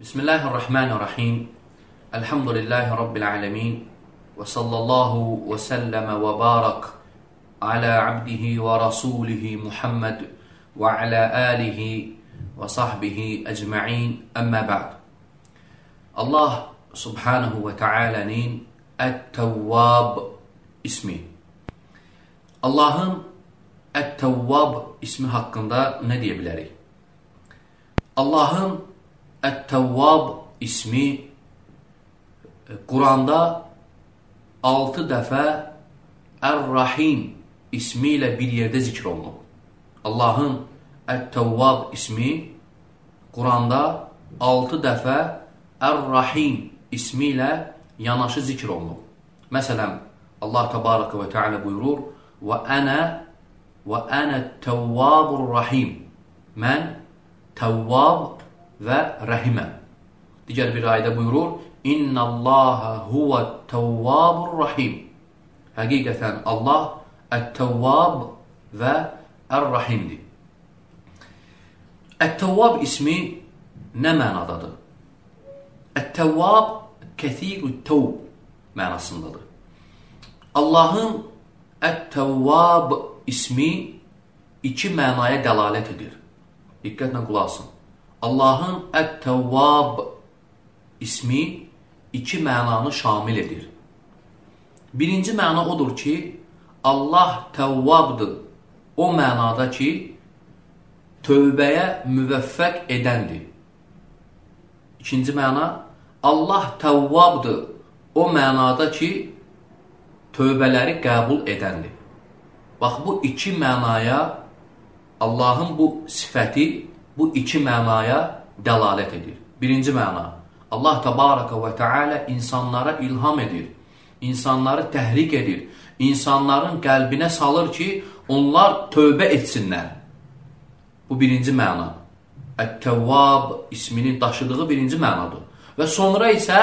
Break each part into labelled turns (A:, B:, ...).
A: بسم الله الرحمن الرحيم الحمد لله رب العالمين وصلى الله وسلم وبارك على عبده ورسوله محمد وعلى آله وصحبه أجمعين أما بعد الله سبحانه وتعالى'nin Ət-Təvvab ismi. Allahın Ət-Təvvab ismi haqqında nə deyə bilərik? Allahın Ət-Təvvab ismi Quranda 6 dəfə Ər-Rahim ismi ilə bir yerdə zikr olunub. Allahın Ət-Təvvab ismi Quranda 6 dəfə Ər-Rahim ismi ilə yanaşı zikr olunub. Məsələn, Allah Təbarəkə və Teala buyurur: "Və ənə və ənə təvvabur rahim." Mən Təvvab və Rəhiməm. Digər bir ayədə buyurur: "İnnallaha huvat-təvvabur rahim." Həqiqətən Allah Ət-Təvvab və Ər-Rahimdir. Ət-Təvvab ismi nə mənadadır? Ət-Təvvab kəsirü təvb mənasındadır. Allahın Ət-Təvvab ismi iki mənaya dəlalət edir. Diqqətlə qulaq asın. Allahın Ət-Təvvab ismi iki mənanı şamil edir. Birinci məna odur ki, Allah təvvabdır. O mənada ki, tövbəyə müvəffəq edəndir. İkinci məna, Allah təvvabdır o mənada ki, tövbələri qəbul edəndir. Bax, bu iki mənaya, Allahın bu sifəti bu iki mənaya dəlalət edir. Birinci məna, Allah təbarəkə və teala insanlara ilham edir, insanları təhrik edir, insanların qəlbinə salır ki, onlar tövbə etsinlər. Bu birinci məna. Ət-Təvvab isminin daşıdığı birinci mənadır. Və sonra isə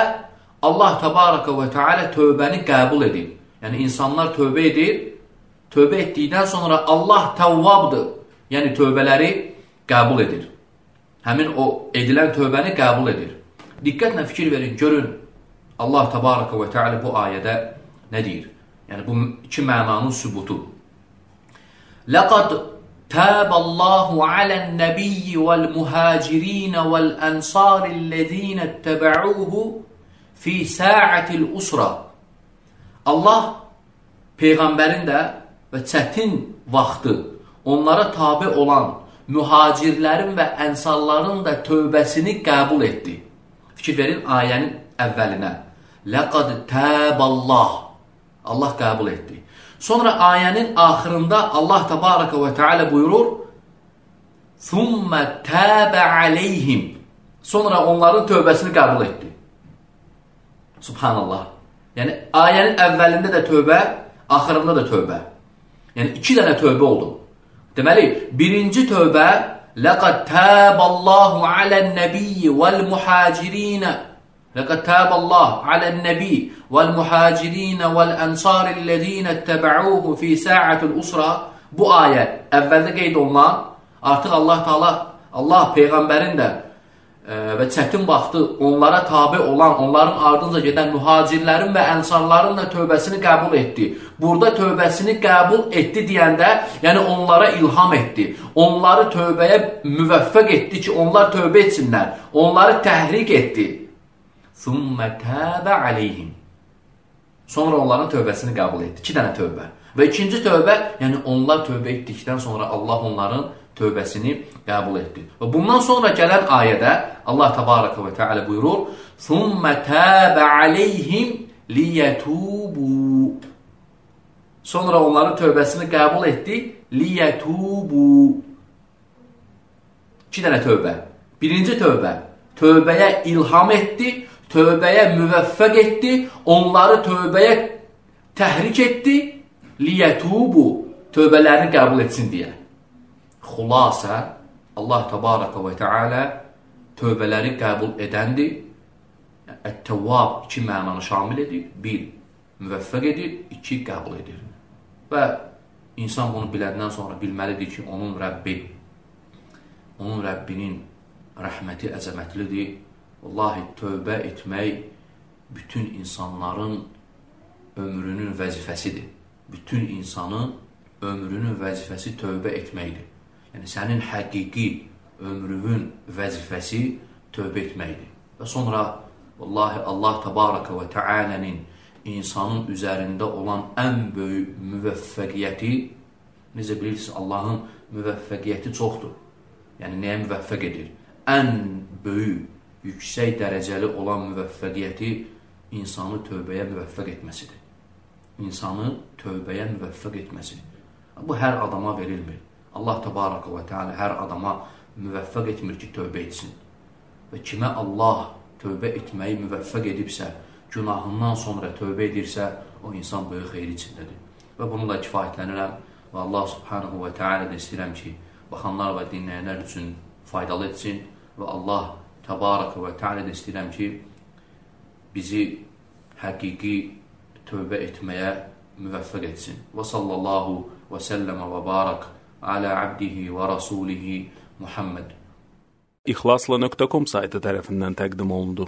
A: Allah təbarəkə və teala tövbəni qəbul edir. Yəni, insanlar tövbə edir, tövbə etdikdən sonra Allah təvvabdır, yəni tövbələri qəbul edir. Həmin o edilən tövbəni qəbul edir. Diqqətlə fikir verin, görün Allah təbaraka və təala bu ayədə nə deyir? Yəni bu iki mənanın sübutu. Laqad taballahu alan-nabiyyi vel-muhacirin vel-ansarillezina ittaba'uhu fi sa'atil usra. Allah peyğəmbərin də və çətin vaxtı onlara tabe olan mühacirlərin və ənsarların da tövbəsini qəbul etdi. Fikir verin ayənin əvvəlinə. Ləqad təballah. Allah qəbul etdi. Sonra ayənin axırında Allah təbarəkə və teala buyurur: "Thumma təbə aleyhim." Sonra onların tövbəsini qəbul etdi. Subhanallah. Yəni ayənin əvvəlində də tövbə, axırında da tövbə. Yəni iki dənə tövbə oldu. Deməli, birinci tövbə "Laqad təballahu alan-nabiyyi vel-muhacirin" لقد تاب الله على النبي والمهاcirin والأنصار الذين اتبعوه في ساعة الأسرة bu ayə əvvəldə qeyd olunan artıq Allah Taala Allah peyğəmbərin də e, və çətin vaxtı onlara tabe olan, onların ardınca gedən mühacirlərin və ənsarların da tövbəsini qəbul etdi. Burada tövbəsini qəbul etdi deyəndə, yəni onlara ilham etdi. Onları tövbəyə müvəffəq etdi ki, onlar tövbə etsinlər. Onları təhrik etdi. Thumma təbə aleyhim. Sonra onların tövbəsini qəbul etdi. İki dənə tövbə. Və ikinci tövbə, yəni onlar tövbə etdikdən sonra Allah onların tövbəsini qəbul etdi. Və bundan sonra gələn ayədə Allah təbarəkə və teala buyurur: "Thumma təbə aleyhim liyətubu." Sonra onların tövbəsini qəbul etdi, liyətubu. İki dənə tövbə. Birinci tövbə, tövbəyə ilham etdi, tövbəyə müvəffəq etdi, onları tövbəyə təhrik etdi, liyətubu, tövbələrini qəbul etsin deyə. Xulasə, Allah təbarəkə və teala tövbələri qəbul edəndir. Ət-Təvvab iki mənanı şamil edir. Bir, müvəffəq edir, iki, qəbul edir. Və insan bunu biləndən sonra bilməlidir ki, onun Rəbbi, onun Rəbbinin rəhməti əzəmətlidir Vallahi tövbə etmək bütün insanların ömrünün vəzifəsidir. Bütün insanın ömrünün vəzifəsi tövbə etməkdir. Yəni sənin həqiqi ömrünün vəzifəsi tövbə etməkdir. Və sonra vallahi Allah təbaraka və təalənin insanın üzərində olan ən böyük müvəffəqiyyəti necə bilirsiniz Allahın müvəffəqiyyəti çoxdur. Yəni nəyə müvəffəq edir? Ən böyük, yüksək dərəcəli olan müvəffəqiyyəti insanı tövbəyə müvəffəq etməsidir. İnsanı tövbəyə müvəffəq etməsi. Bu hər adama verilmir. Allah təbaraka və teala hər adama müvəffəq etmir ki, tövbə etsin. Və kimə Allah tövbə etməyi müvəffəq edibsə, günahından sonra tövbə edirsə, o insan böyük xeyir içindədir. Və bununla kifayətlənirəm və Allah subhanahu və teala da istəyirəm ki, baxanlar və dinləyənlər üçün faydalı etsin və Allah təbaraka və teala da istəyirəm ki, bizi həqiqi tövbə etməyə müvəffəq etsin. Və sallallahu və səlləmə və barak alə abdihi və rasulihi Muhammed.
B: İxlasla.com saytı tərəfindən təqdim olundu.